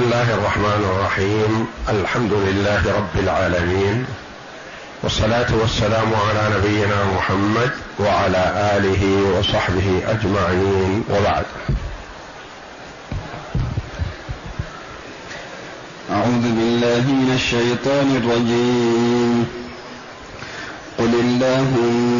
الله الرحمن الرحيم الحمد لله رب العالمين والصلاه والسلام على نبينا محمد وعلى اله وصحبه اجمعين وبعد اعوذ بالله من الشيطان الرجيم قل اللهم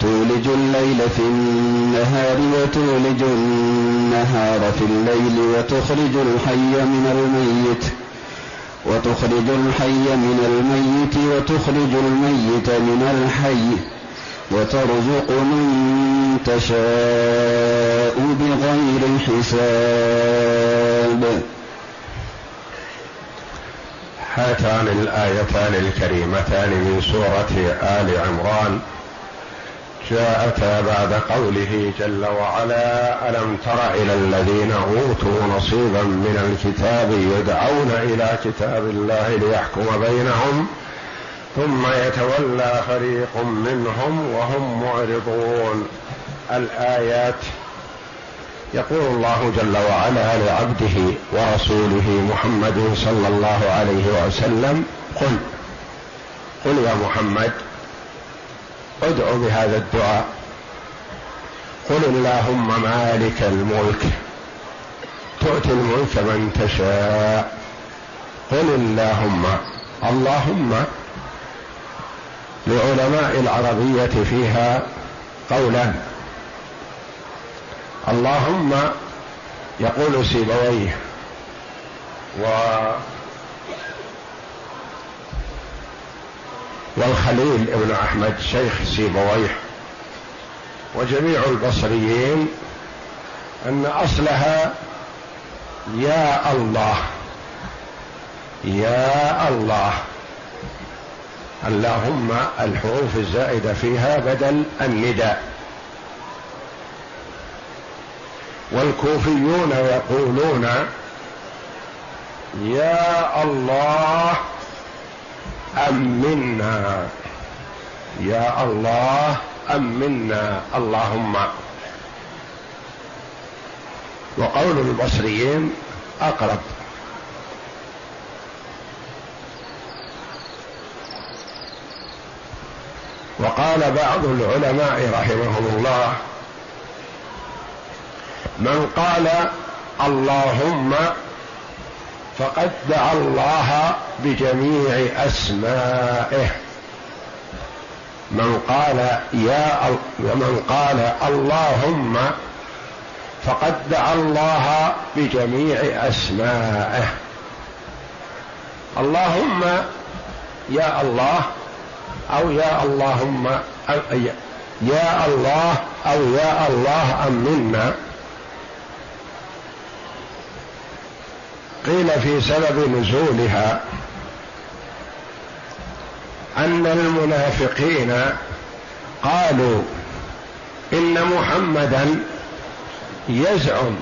تولج الليل في النهار وتولج النهار في الليل وتخرج الحي من الميت وتخرج الحي من الميت وتخرج الميت من الحي وترزق من تشاء بغير حساب. هاتان الآيتان الكريمتان من سورة آل عمران. جاءتا بعد قوله جل وعلا ألم تر إلى الذين أوتوا نصيبا من الكتاب يدعون إلى كتاب الله ليحكم بينهم ثم يتولى فريق منهم وهم معرضون. الآيات يقول الله جل وعلا لعبده ورسوله محمد صلى الله عليه وسلم قل قل يا محمد ادعو بهذا الدعاء. قل اللهم مالك الملك تؤتي الملك من تشاء. قل اللهم اللهم لعلماء العربية فيها قولان اللهم يقول سيبويه و والخليل ابن أحمد شيخ سيبويه. وجميع البصريين أن أصلها يا الله يا الله. اللهم الحروف الزائدة فيها بدل النداء. والكوفيون يقولون يا الله أمنا يا الله أمنا اللهم. وقول البصريين أقرب. وقال بعض العلماء رحمهم الله من قال اللهم فقد دعا الله بجميع أسمائه. من قال يا من قال اللهم فقد دعا الله بجميع أسمائه. اللهم يا الله أو يا اللهم يا الله أو يا الله امنا قيل في سبب نزولها أن المنافقين قالوا إن محمدا يزعم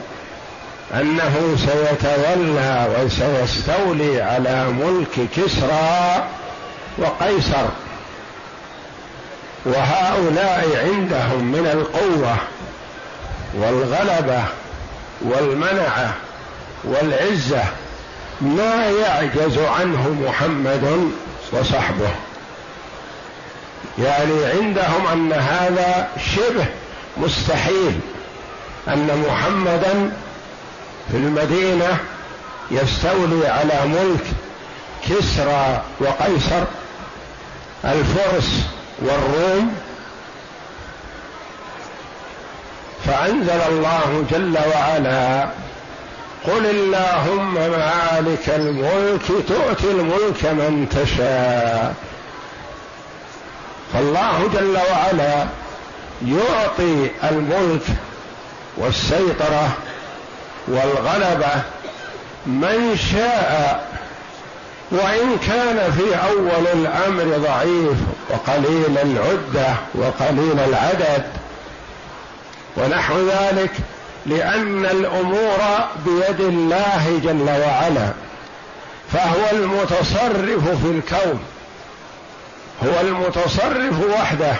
أنه سيتولى وسيستولي على ملك كسرى وقيصر وهؤلاء عندهم من القوة والغلبة والمنعة والعزة ما يعجز عنه محمد وصحبه. يعني عندهم أن هذا شبه مستحيل أن محمدا في المدينة يستولي على ملك كسرى وقيصر الفرس والروم. فأنزل الله جل وعلا قل اللهم مالك الملك تؤتي الملك من تشاء. فالله جل وعلا يعطي الملك والسيطرة والغلبة من شاء. وإن كان في أول الأمر ضعيف وقليل العدة وقليل العدد ونحو ذلك لأن الأمور بيد الله جل وعلا فهو المتصرف في الكون هو المتصرف وحده.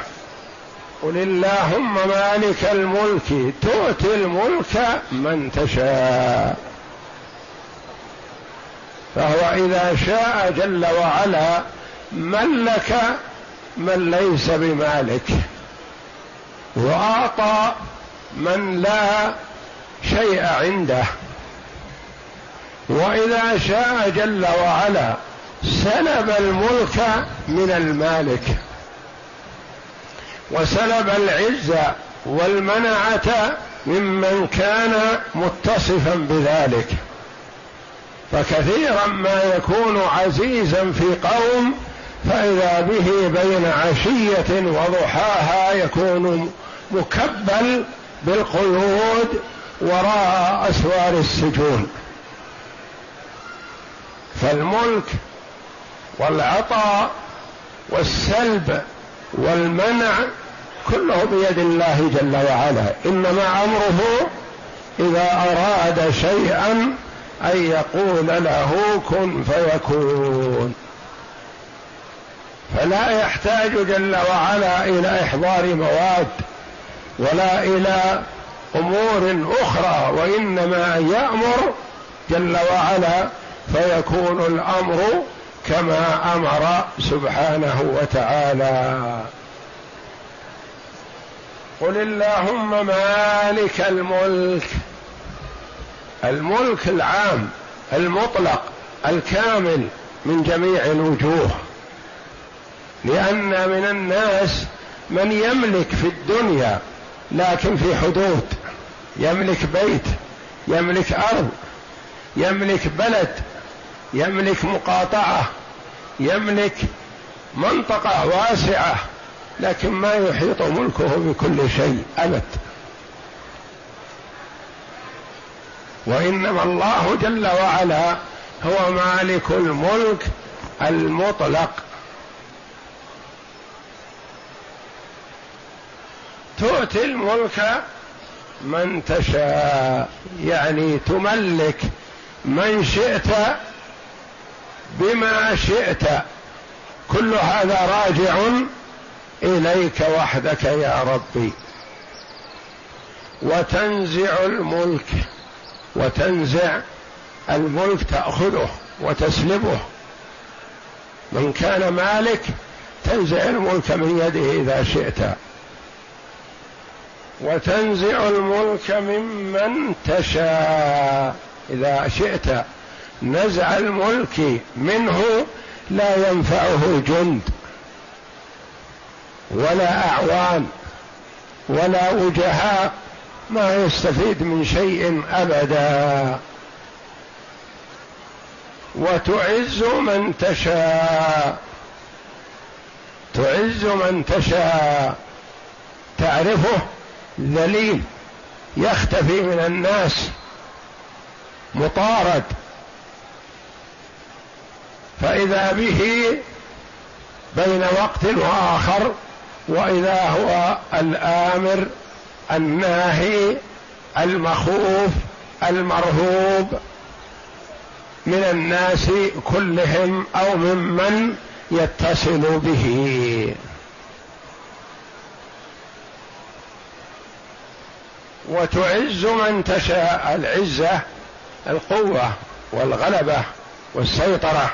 قل اللهم مالك الملك تؤتي الملك من تشاء. فهو إذا شاء جل وعلا ملك من ليس بمالك وأعطى من لا شيء عنده. وإذا شاء جل وعلا سلب الملك من المالك. وسلب العزه والمنعة ممن كان متصفا بذلك. فكثيرا ما يكون عزيزا في قوم فإذا به بين عشية وضحاها يكون مكبل بالقيود وراء أسوار السجون. فالملك والعطاء والسلب والمنع كله بيد الله جل وعلا. إنما أمره إذا أراد شيئا أن يقول له كن فيكون. فلا يحتاج جل وعلا إلى إحضار مواد ولا إلى أمور أخرى وإنما يأمر جل وعلا فيكون الأمر كما أمر سبحانه وتعالى. قل اللهم مالك الملك الملك العام المطلق الكامل من جميع الوجوه. لأن من الناس من يملك في الدنيا لكن في حدود. يملك بيت يملك أرض يملك بلد يملك مقاطعة يملك منطقة واسعة لكن ما يحيط ملكه بكل شيء أبد. وإنما الله جل وعلا هو مالك الملك المطلق. تؤتي الملك من تشاء يعني تملك من شئت بما شئت. كل هذا راجع إليك وحدك يا ربي. وتنزع الملك وتنزع الملك تأخذه وتسلبه. من كان مالك تنزع الملك من يده إذا شئت. وتنزع الملك ممن تشاء. إذا شئت نزع الملك منه لا ينفعه جند ولا أعوان ولا وجهاء ما يستفيد من شيء أبدا. وتعز من تشاء. تعز من تشاء. تعرفه ذليل يختفي من الناس مطارد. فإذا به بين وقت وآخر وإذا هو الآمر الناهي المخوف المرهوب من الناس كلهم أو ممن يتصل به. وتعز من تشاء العزة القوة والغلبة والسيطرة.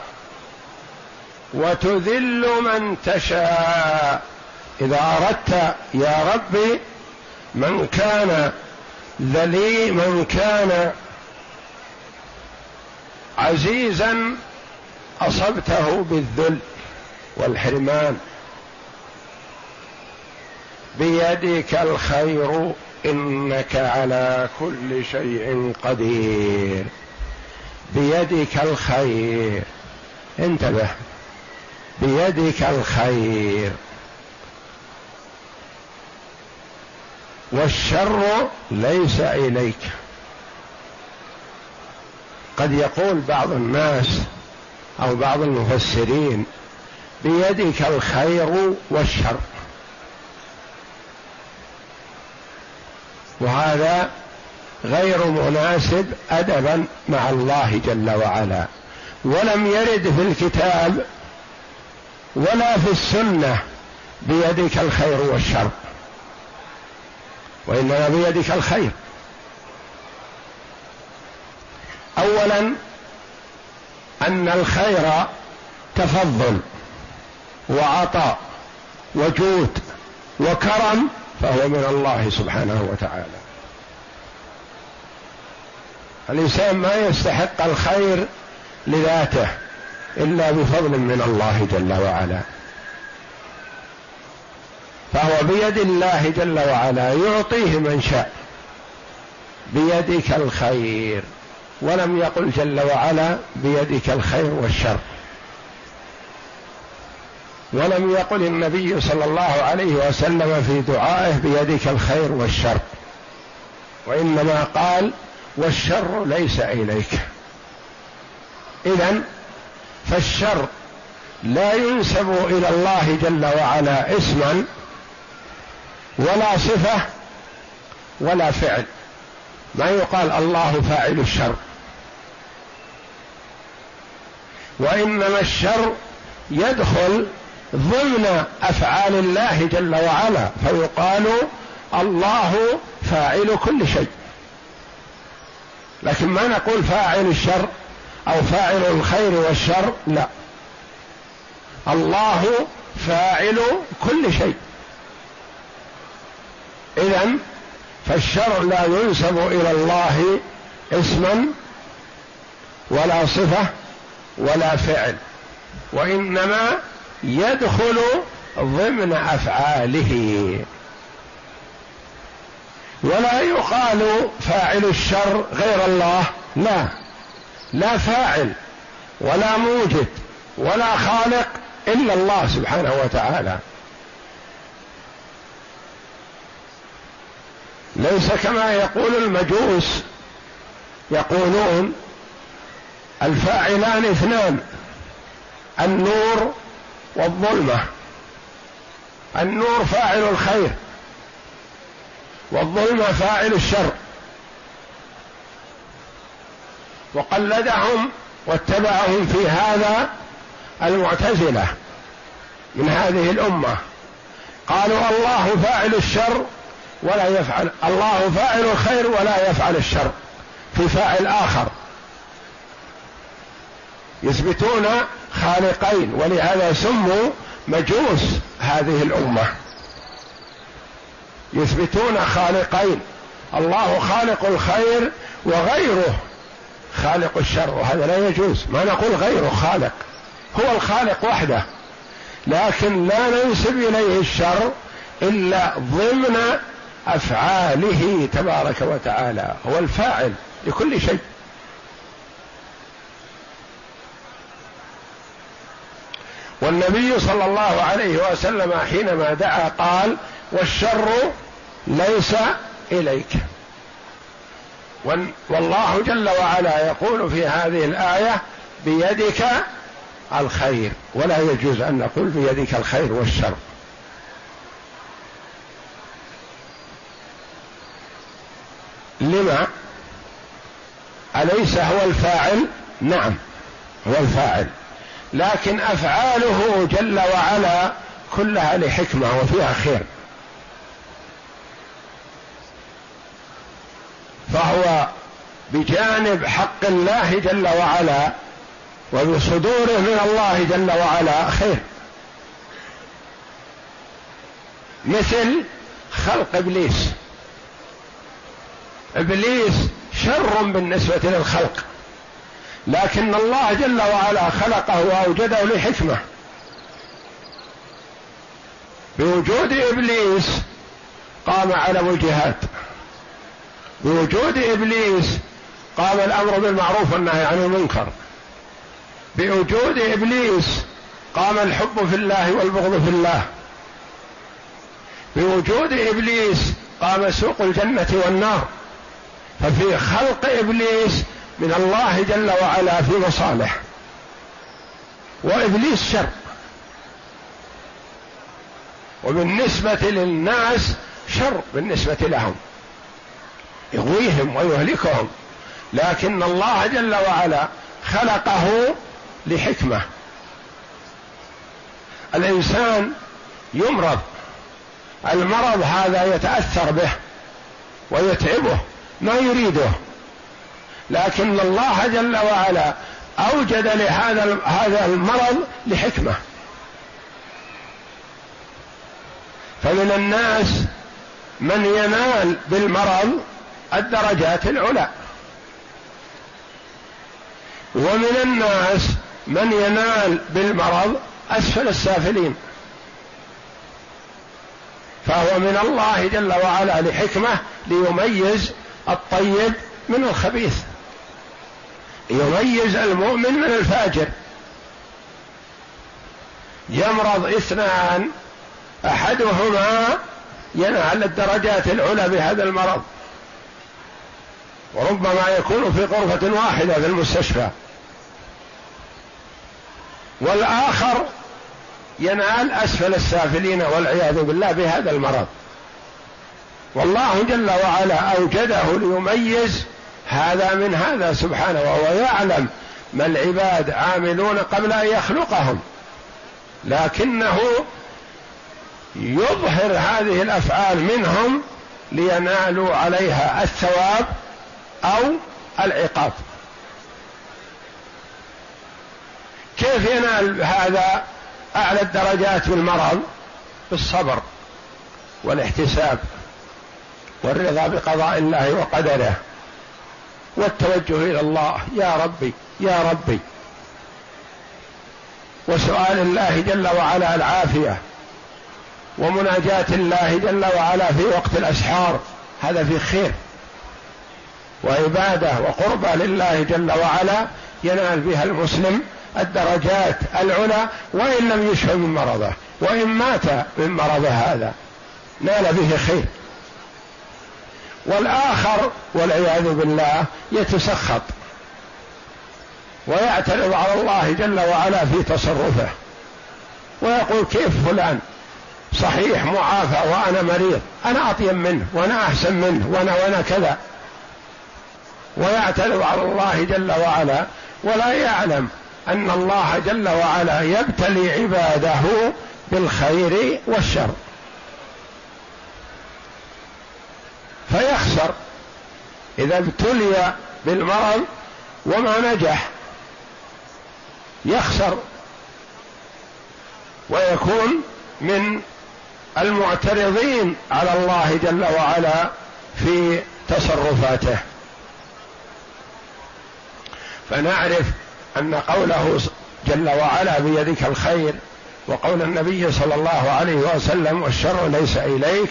وتذل من تشاء. إذا أردت يا ربي من كان ذلي من كان عزيزا أصبته بالذل والحرمان. بيدك الخير إنك على كل شيء قدير. بيدك الخير. انتبه. بيدك الخير. والشر ليس إليك. قد يقول بعض الناس أو بعض المفسرين بيدك الخير والشر. وهذا غير مناسب ادبا مع الله جل وعلا. ولم يرد في الكتاب ولا في السنة بيدك الخير والشر. وإنما بيدك الخير. اولا أن الخير تفضل وعطاء وجود وكرم فهو من الله سبحانه وتعالى. الإنسان ما يستحق الخير لذاته إلا بفضل من الله جل وعلا. فهو بيد الله جل وعلا يعطيه من شاء. بيدك الخير. ولم يقل جل وعلا بيدك الخير والشر. ولم يقل النبي صلى الله عليه وسلم في دعائه بيدك الخير والشر. وإنما قال والشر ليس إليك. اذا فالشر لا ينسب إلى الله جل وعلا اسما ولا صفة ولا فعل. ما يقال الله فاعل الشر. وإنما الشر يدخل ضمن أفعال الله جل وعلا فيقال الله فاعل كل شيء. لكن ما نقول فاعل الشر أو فاعل الخير والشر لا. الله فاعل كل شيء. اذا فالشر لا ينسب إلى الله اسما ولا صفة ولا فعل وإنما يدخل ضمن أفعاله. ولا يقال فاعل الشر غير الله. لا. لا فاعل ولا موجد ولا خالق إلا الله سبحانه وتعالى. ليس كما يقول المجوس يقولون الفاعلان اثنان النور والظلمة. النور فاعل الخير. والظلمة فاعل الشر. وقلدهم واتبعهم في هذا المعتزلة من هذه الأمة. قالوا الله فاعل الشر ولا يفعل الله فاعل الخير ولا يفعل الشر في فاعل آخر. يثبتون خالقين ولهذا سموا مجوس هذه الأمة. يثبتون خالقين. الله خالق الخير وغيره. خالق الشر وهذا لا يجوز. ما نقول غيره خالق. هو الخالق وحده. لكن لا ننسب إليه الشر إلا ضمن أفعاله تبارك وتعالى. هو الفاعل لكل شيء. والنبي صلى الله عليه وسلم حينما دعا قال والشر ليس إليك. والله جل وعلا يقول في هذه الآية بيدك الخير ولا يجوز أن نقول بيدك الخير والشر. لما؟ أليس هو الفاعل؟ نعم هو الفاعل. لكن أفعاله جل وعلا كلها لحكمة وفيها خير. فهو بجانب حق الله جل وعلا وبصدوره من الله جل وعلا خير. مثل خلق إبليس. إبليس شر بالنسبة للخلق. لكن الله جل وعلا خلقه وأوجده لحكمة. بوجود إبليس قام علم الجهاد بوجود إبليس قام الأمر بالمعروف والنهي عن المنكر. بوجود إبليس قام الحب في الله والبغض في الله. بوجود إبليس قام سوق الجنة والنار. ففي خلق إبليس من الله جل وعلا في مصالح. وإبليس شر. وبالنسبة للناس شر بالنسبة لهم. يغويهم ويهلكهم. لكن الله جل وعلا خلقه لحكمة. الإنسان يمرض. المرض هذا يتأثر به ويتعبه. ما يريده. لكن الله جل وعلا أوجد لهذا هذا المرض لحكمة. فمن الناس من ينال بالمرض الدرجات العلى. ومن الناس من ينال بالمرض أسفل السافلين. فهو من الله جل وعلا لحكمة ليميز الطيب من الخبيث. يميز المؤمن من الفاجر. يمرض اثنان أحدهما ينال الدرجات العلى بهذا المرض. وربما يكون في غرفة واحدة في المستشفى. والآخر ينال أسفل السافلين والعياذ بالله بهذا المرض. والله جل وعلا أوجده ليميز هذا من هذا سبحانه وهو يعلم ما العباد عاملون قبل أن يخلقهم. لكنه يظهر هذه الأفعال منهم لينالوا عليها الثواب أو العقاب. كيف ينال هذا أعلى الدرجات بالمرض؟ بالصبر والاحتساب والرضا بقضاء الله وقدره. والتوجه إلى الله. يا ربي يا ربي. وسؤال الله جل وعلا العافية. ومناجاة الله جل وعلا في وقت الأسحار. هذا في خير. وعبادة وقربى لله جل وعلا ينال بها المسلم الدرجات العلى وإن لم يشفى من مرضه. وإن مات من مرضه هذا. نال به خير. والآخر والعياذ بالله يتسخط ويعترض على الله جل وعلا في تصرفه ويقول كيف فلان؟ صحيح معافى وأنا مريض أنا أطيب منه وأنا أحسن منه وأنا وأنا كذا. ويعترض على الله جل وعلا ولا يعلم أن الله جل وعلا يبتلي عباده بالخير والشر. فيخسر. إذا ابتلي بالمرض وما نجح يخسر. ويكون من المعترضين على الله جل وعلا في تصرفاته. فنعرف أن قوله جل وعلا بيدك الخير وقول النبي صلى الله عليه وسلم والشر ليس إليك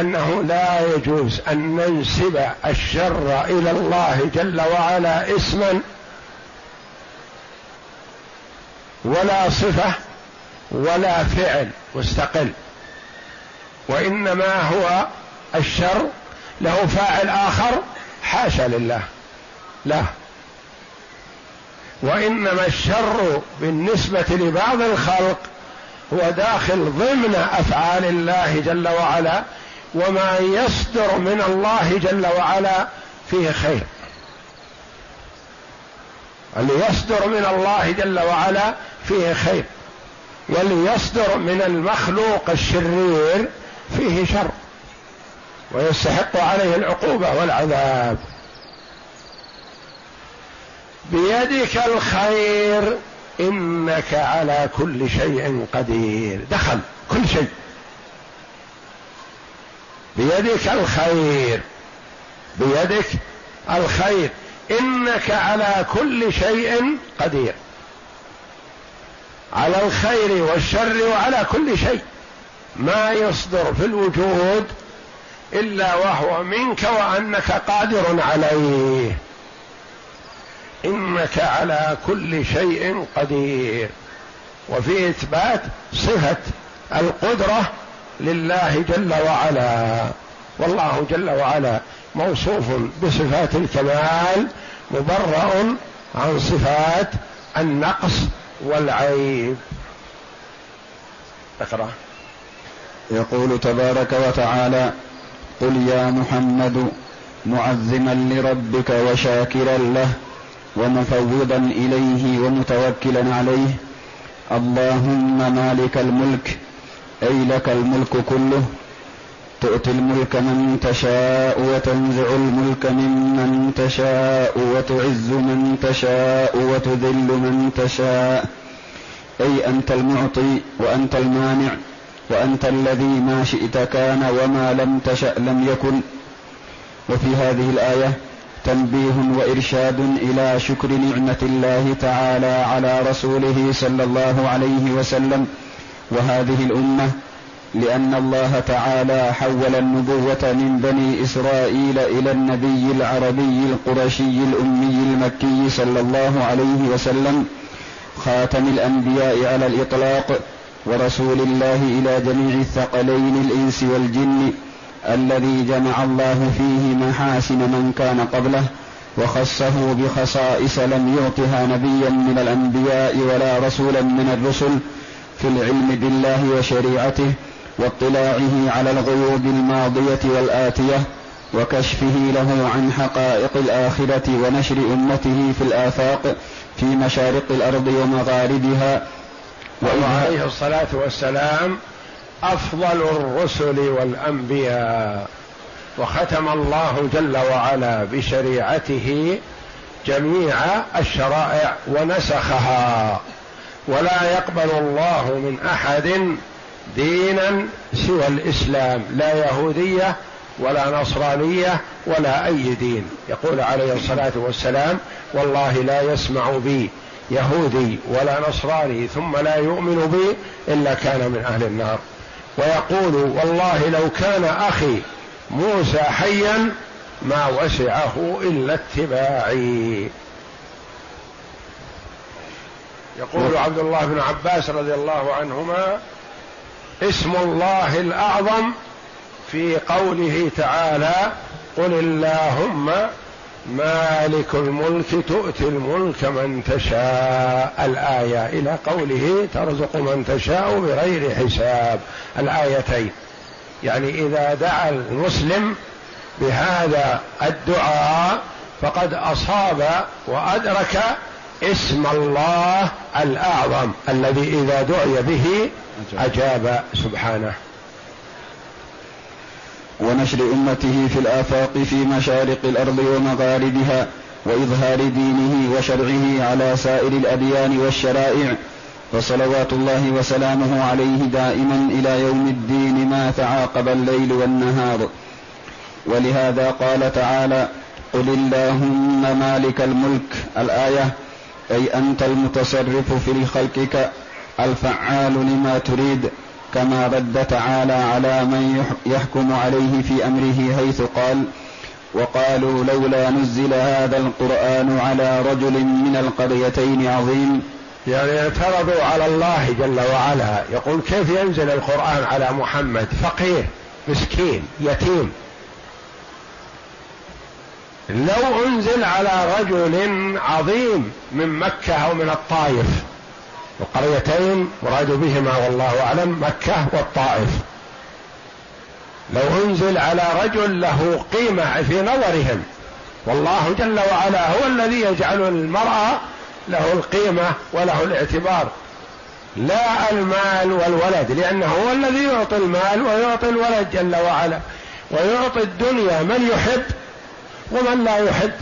أنه لا يجوز أن ننسب الشر إلى الله جل وعلا اسما ولا صفة ولا فعل مستقل. وإنما هو الشر له فاعل آخر حاشا لله. لا. وإنما الشر بالنسبة لبعض الخلق هو داخل ضمن أفعال الله جل وعلا وما يصدر من الله جل وعلا فيه خير. اللي يصدر من الله جل وعلا فيه خير. واللي يصدر من المخلوق الشرير فيه شر. ويستحق عليه العقوبة والعذاب. بيدك الخير إنك على كل شيء قدير. دخل كل شيء. بيدك الخير. بيدك الخير. إنك على كل شيء قدير. على الخير والشر وعلى كل شيء. ما يصدر في الوجود إلا وهو منك وأنك قادر عليه. إنك على كل شيء قدير. وفي إثبات صفة القدرة لله جل وعلا. والله جل وعلا موصوف بصفات الكمال مبرأ عن صفات النقص والعيب. اقرأ. يقول تبارك وتعالى قل يا محمد معظما لربك وشاكرا له ومفوضا إليه ومتوكلا عليه اللهم مالك الملك أي لك الملك كله؟ تؤتي الملك من تشاء وتنزع الملك ممن تشاء وتعز من تشاء وتذل من تشاء. أي أنت المعطي وأنت المانع وأنت الذي ما شئت كان وما لم تشأ لم يكن. وفي هذه الآية تنبيه وإرشاد إلى شكر نعمة الله تعالى على رسوله صلى الله عليه وسلم. وهذه الأمة لأن الله تعالى حول النبوة من بني إسرائيل إلى النبي العربي القرشي الأمي المكي صلى الله عليه وسلم خاتم الأنبياء على الإطلاق ورسول الله إلى جميع الثقلين الإنس والجن الذي جمع الله فيه محاسن من كان قبله وخصه بخصائص لم يعطها نبيا من الأنبياء ولا رسولا من الرسل في العلم بالله وشريعته واطلاعه على الغيوب الماضية والآتية وكشفه له عن حقائق الآخرة ونشر أمته في الآفاق في مشارق الأرض ومغاربها. وعليه الصلاة والسلام أفضل الرسل والأنبياء وختم الله جل وعلا بشريعته جميع الشرائع ونسخها. ولا يقبل الله من أحد دينا سوى الإسلام لا يهودية ولا نصرانية ولا أي دين. يقول عليه الصلاة والسلام والله لا يسمع بي يهودي ولا نصراني ثم لا يؤمن بي إلا كان من أهل النار. ويقول والله لو كان أخي موسى حيا ما وسعه إلا اتباعي. يقول عبد الله بن عباس رضي الله عنهما اسم الله الأعظم في قوله تعالى قل اللهم مالك الملك تؤتي الملك من تشاء. الآية إلى قوله ترزق من تشاء بغير حساب. الآيتين. يعني إذا دعا المسلم بهذا الدعاء فقد أصاب وأدرك اسم الله الأعظم الذي إذا دعي به أجاب سبحانه. ونشر أمته في الآفاق في مشارق الأرض ومغاربها وإظهار دينه وشرعه على سائر الأديان والشرائع. فصلوات الله وسلامه عليه دائما إلى يوم الدين ما تعاقب الليل والنهار. ولهذا قال تعالى قل اللهم مالك الملك. الآية أي أنت المتصرف في خلقك الفعال لما تريد كما رد تعالى على من يحكم عليه في أمره حيث قال وقالوا لولا نزل هذا القرآن على رجل من القريتين عظيم. يعني اعترضوا على الله جل وعلا. يقول كيف ينزل القرآن على محمد؟ فقير مسكين يتيم. لو أنزل على رجل عظيم من مكة أو من الطائف القريتين مراد بهما والله أعلم مكة والطائف. لو أنزل على رجل له قيمة في نظرهم والله جل وعلا هو الذي يجعل المرأة له القيمة وله الاعتبار. لا المال والولد لأنه هو الذي يعطي المال ويعطي الولد جل وعلا ويعطي الدنيا من يحب ومن لا يحب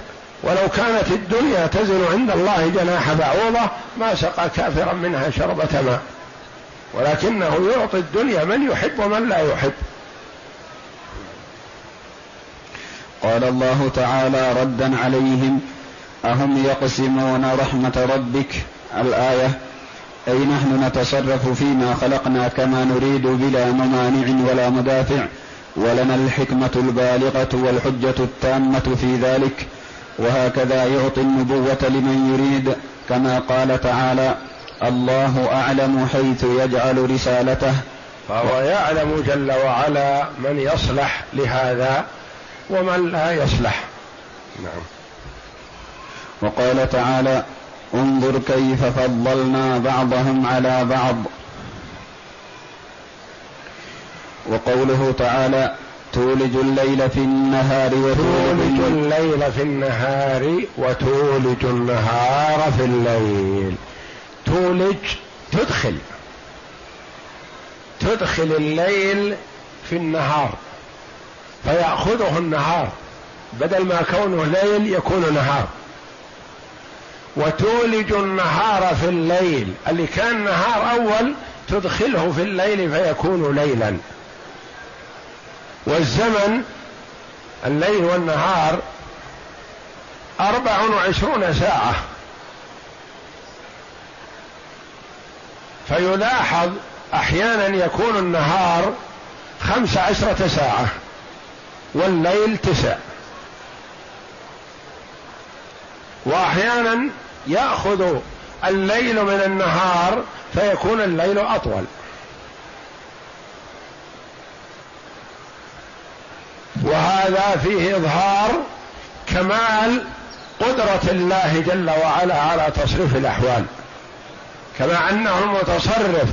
ولو كانت الدنيا تزن عند الله جناح بعوضة ما سقى كافرا منها شربة ماء. ولكنه يعطي الدنيا من يحب ومن لا يحب. قال الله تعالى ردا عليهم أهم يقسمون رحمة ربك؟ الآية أي نحن نتصرف فيما خلقنا كما نريد بلا ممانع ولا مدافع. ولنا الحكمة البالغة والحجة التامة في ذلك وهكذا يعطي النبوة لمن يريد كما قال تعالى الله أعلم حيث يجعل رسالته. فهو يعلم جل وعلا من يصلح لهذا ومن لا يصلح. نعم. وقال تعالى انظر كيف فضلنا بعضهم على بعض وقوله تعالى تولج الليل في النهار وتولج الليل في النهار وتولج النهار في الليل. تولج تدخل. تدخل الليل في النهار. فيأخذه النهار. بدل ما كونه ليل يكون نهار. وتولج النهار في الليل. اللي كان نهار أول تدخله في الليل فيكون ليلا. والزمن الليل والنهار أربع وعشرون ساعة. فيلاحظ أحيانا يكون النهار خمس عشرة ساعة والليل تسع. وأحيانا يأخذ الليل من النهار فيكون الليل أطول. وهذا فيه إظهار كمال قدرة الله جل وعلا على تصريف الأحوال. كما أنه المتصرف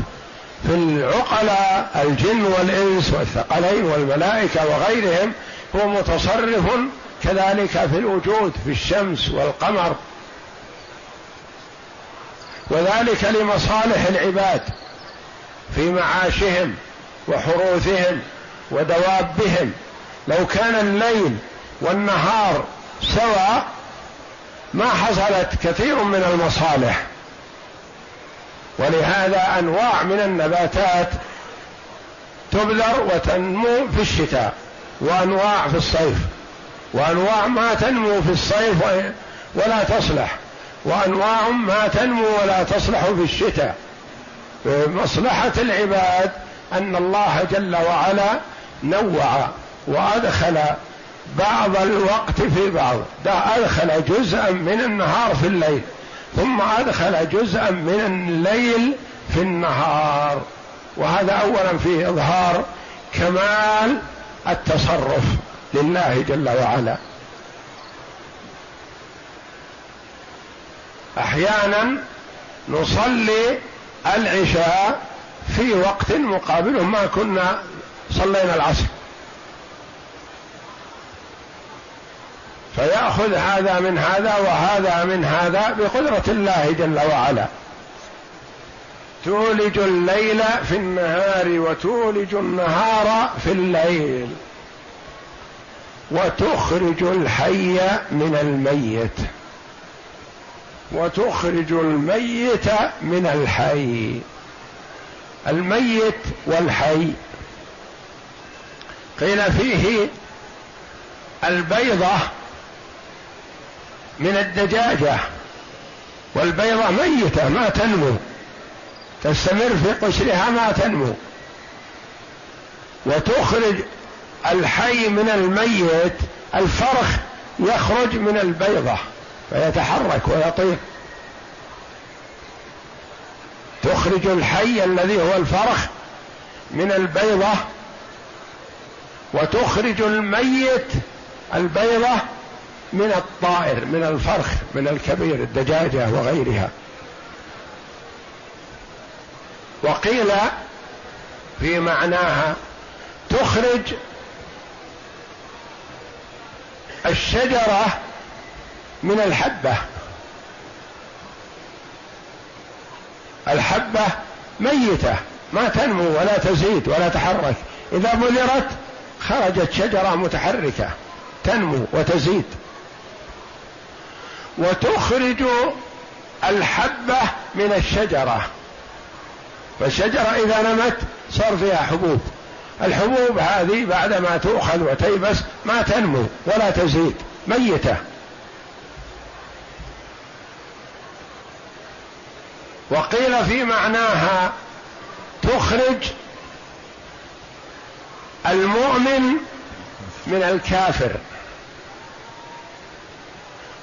في العقلاء الجن والإنس والثقلين والملائكة وغيرهم هو متصرف كذلك في الوجود في الشمس والقمر. وذلك لمصالح العباد في معاشهم وحروثهم ودوابهم. لو كان الليل والنهار سوا ما حصلت كثير من المصالح. ولهذا أنواع من النباتات تبذر وتنمو في الشتاء وأنواع في الصيف وأنواع ما تنمو في الصيف ولا تصلح وأنواع ما تنمو ولا تصلح في الشتاء. مصلحه العباد أن الله جل وعلا نوع وأدخل بعض الوقت في بعض. ده أدخل جزءا من النهار في الليل ثم أدخل جزءا من الليل في النهار. وهذا اولا فيه إظهار كمال التصرف لله جل وعلا. أحيانا نصلي العشاء في وقت مقابل ما كنا صلينا العصر. فيأخذ هذا من هذا وهذا من هذا بقدرة الله جل وعلا. تولج الليل في النهار وتولج النهار في الليل. وتخرج الحي من الميت. وتخرج الميت من الحي. الميت والحي. قيل فيه البيضة من الدجاجة والبيضة ميتة ما تنمو. تستمر في قشرها ما تنمو. وتخرج الحي من الميت الفرخ يخرج من البيضة فيتحرك ويطير. تخرج الحي الذي هو الفرخ من البيضة وتخرج الميت البيضة من الطائر من الفرخ من الكبير الدجاجة وغيرها. وقيل في معناها تخرج الشجرة من الحبة. الحبة ميتة ما تنمو ولا تزيد ولا تحرك. إذا بذرت خرجت شجرة متحركة تنمو وتزيد. وتخرج الحبة من الشجرة. فالشجرة إذا نمت صار فيها حبوب. الحبوب هذه بعدما تؤخذ وتيبس ما تنمو ولا تزيد ميتة. وقيل في معناها تخرج المؤمن من الكافر.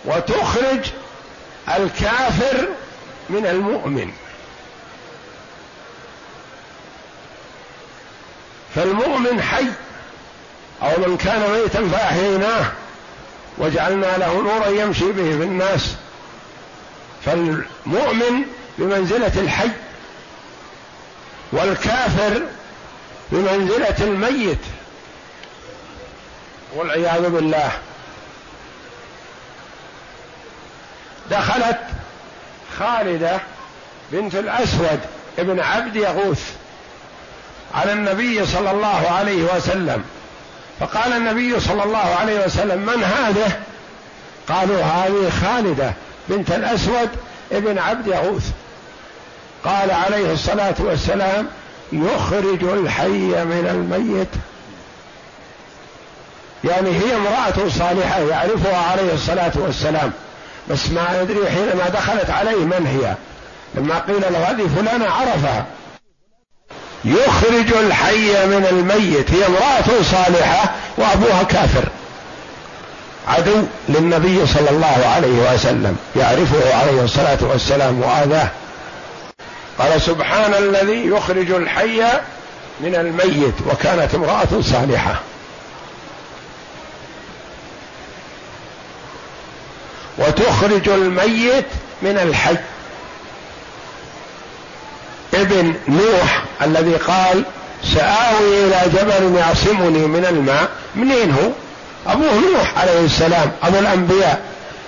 وتخرج الكافر من المؤمن. فالمؤمن حي أو من كان ميتا فأحييناه وجعلنا له نورا يمشي به في الناس. فالمؤمن بمنزلة الحي والكافر بمنزلة الميت. والعياذ بالله. دخلت خالدة بنت الأسود ابن عبد يغوث على النبي صلى الله عليه وسلم. فقال النبي صلى الله عليه وسلم من هذه؟ قالوا هذه خالدة بنت الأسود ابن عبد يغوث. قال عليه الصلاة والسلام يخرج الحي من الميت. يعني هي امرأة صالحة يعرفها عليه الصلاة والسلام. بس ما يدري حينما دخلت عليه من هي. لما قيل له هذه فلانة عرفها. يخرج الحي من الميت. هي امرأة صالحة وأبوها كافر. عدو للنبي صلى الله عليه وسلم. يعرفه عليه الصلاة والسلام وآذاه. قال سبحان الذي يخرج الحي من الميت. وكانت امرأة صالحة. وتخرج الميت من الحي. ابن نوح الذي قال سآوي إلى جبل يعصمني من الماء منين هو؟ أبوه نوح عليه السلام أبو الأنبياء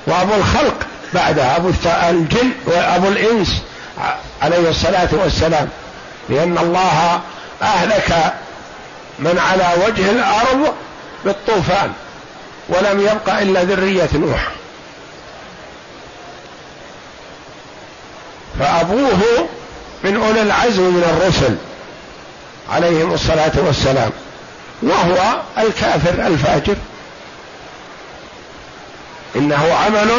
وأبو الخلق بعده أبو الجن وأبو الإنس عليه الصلاة والسلام. لأن الله أهلك من على وجه الأرض بالطوفان ولم يبق إلا ذرية نوح. فأبوه من أولي العزم من الرسل عليهم الصلاة والسلام وهو الكافر الفاجر. إنه عمل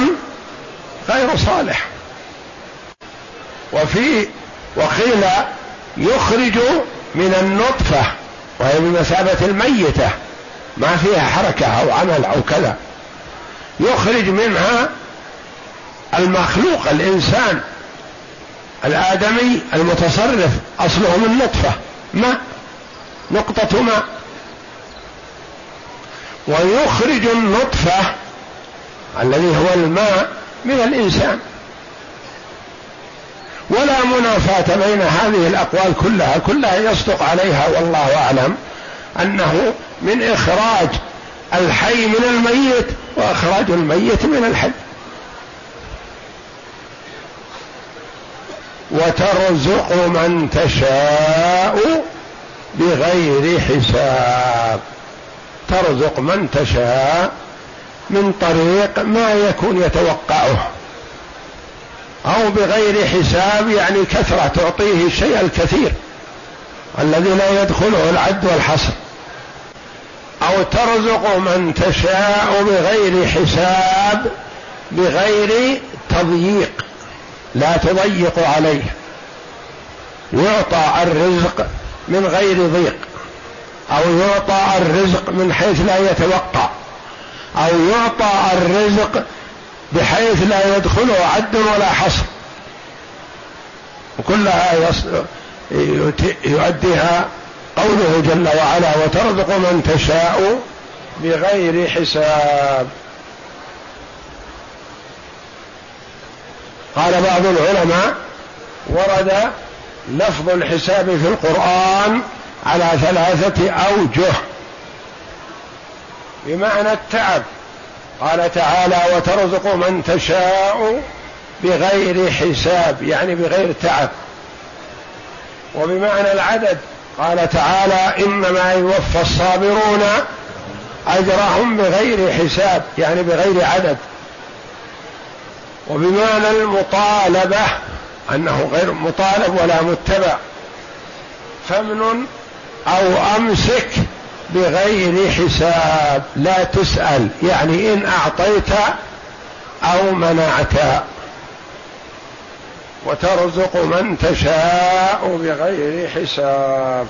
غير صالح. وفي وقيل يخرج من النطفة وهي بمثابة الميتة ما فيها حركة أو عمل أو كذا. يخرج منها المخلوق الإنسان. الآدمي المتصرف أصله من نطفة ماء نقطة ماء ويخرج النطفة الذي هو الماء من الإنسان. ولا منافاة بين هذه الأقوال كلها كلها يصدق عليها والله أعلم أنه من إخراج الحي من الميت وإخراج الميت من الحي. وترزق من تشاء بغير حساب. ترزق من تشاء من طريق ما يكون يتوقعه. أو بغير حساب يعني كثرة تعطيه الشيء الكثير الذي لا يدخله العد والحصر. أو ترزق من تشاء بغير حساب بغير تضييق. لا تضيق عليه. يعطى الرزق من غير ضيق أو يعطى الرزق من حيث لا يتوقع أو يعطى الرزق بحيث لا يدخله عد ولا حصر. وكلها يؤديها قوله جل وعلا وترزق من تشاء بغير حساب. قال بعض العلماء ورد لفظ الحساب في القرآن على ثلاثة أوجه. بمعنى التعب. قال تعالى وترزق من تشاء بغير حساب يعني بغير تعب. وبمعنى العدد. قال تعالى إنما يوفى الصابرون أجرهم بغير حساب يعني بغير عدد. وبمعنى المطالبة أنه غير مطالب ولا متبع. فمن أو أمسك بغير حساب لا تسأل يعني إن أعطيت أو منعت. وترزق من تشاء بغير حساب.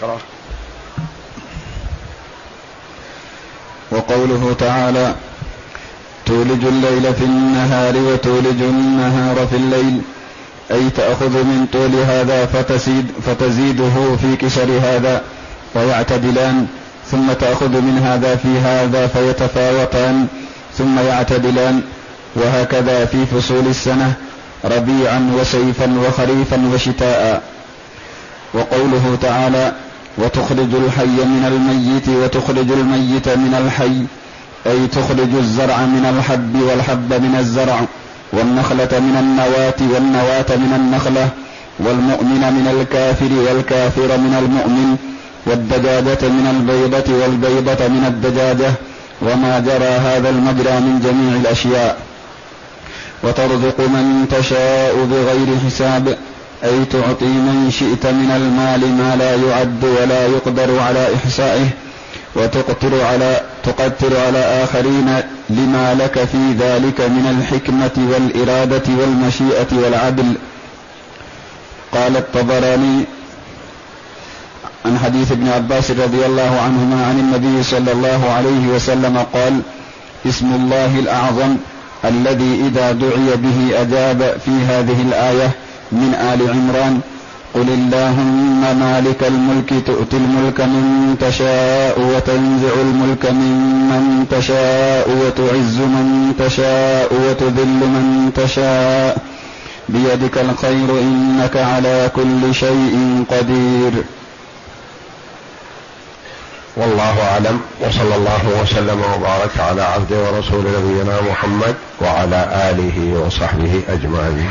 اقرأ. وقوله تعالى تولج الليل في النهار وتولج النهار في الليل. أي تأخذ من طول هذا فتزيد فتزيده في كسر هذا فيعتدلان ثم تأخذ من هذا في هذا فيتفاوتان. ثم يعتدلان. وهكذا في فصول السنة ربيعا وسيفا وخريفا وشتاء. وقوله تعالى وتخرج الحي من الميت وتخرج الميت من الحي أي تخرج الزرع من الحب والحب من الزرع والنخلة من النواة والنواة من النخلة والمؤمن من الكافر والكافر من المؤمن والدجاجة من البيضة والبيضة من الدجاجة وما جرى هذا المجرى من جميع الأشياء. وترزق من تشاء بغير حساب أي تعطي من شئت من المال ما لا يعد ولا يقدر على إحصائه وتقتر على تقتر على آخرين لما لك في ذلك من الحكمة والإرادة والمشيئة والعدل. قال الطبراني عن حديث ابن عباس رضي الله عنهما عن النبي صلى الله عليه وسلم قال اسم الله الأعظم الذي إذا دعي به أجاب في هذه الآية من آل عمران. قل اللهم مالك الملك تؤتي الملك من تشاء وتنزع الملك ممن تشاء وتعز من تشاء وتذل من تشاء. بيدك الخير انك على كل شيء قدير. والله اعلم. وصلى الله وسلم وبارك على عبده ورسول نبينا محمد وعلى اله وصحبه اجمعين.